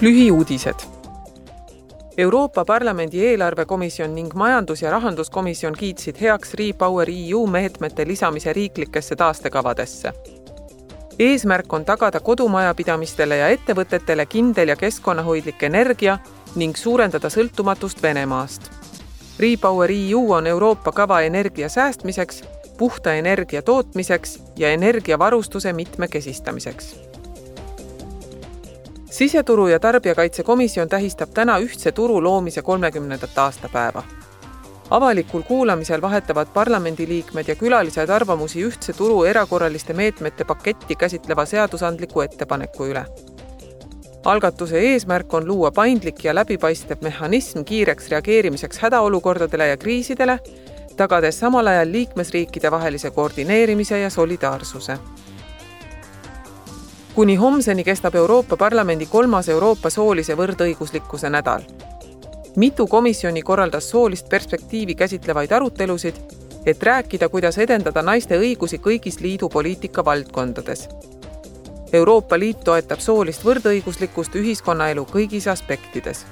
lühiuudised. Euroopa Parlamendi eelarvekomisjon ning majandus- ja rahanduskomisjon kiitsid heaks Repower EU meetmete lisamise riiklikesse taastekavadesse. eesmärk on tagada kodumajapidamistele ja ettevõtetele kindel ja keskkonnahoidlik energia ning suurendada sõltumatust Venemaast. Repower EU on Euroopa kava energia säästmiseks, puhta energia tootmiseks ja energiavarustuse mitmekesistamiseks siseturu ja Tarbijakaitsekomisjon tähistab täna ühtse turu loomise kolmekümnendat aastapäeva. avalikul kuulamisel vahetavad parlamendiliikmed ja külalised arvamusi ühtse turu erakorraliste meetmete paketti käsitleva seadusandliku ettepaneku üle. algatuse eesmärk on luua paindlik ja läbipaistev mehhanism kiireks reageerimiseks hädaolukordadele ja kriisidele, tagades samal ajal liikmesriikide vahelise koordineerimise ja solidaarsuse kuni homseni kestab Euroopa Parlamendi kolmas Euroopa soolise võrdõiguslikkuse nädal. mitu komisjoni korraldas soolist perspektiivi käsitlevaid arutelusid, et rääkida, kuidas edendada naiste õigusi kõigis liidu poliitika valdkondades. Euroopa Liit toetab soolist võrdõiguslikkust ühiskonnaelu kõigis aspektides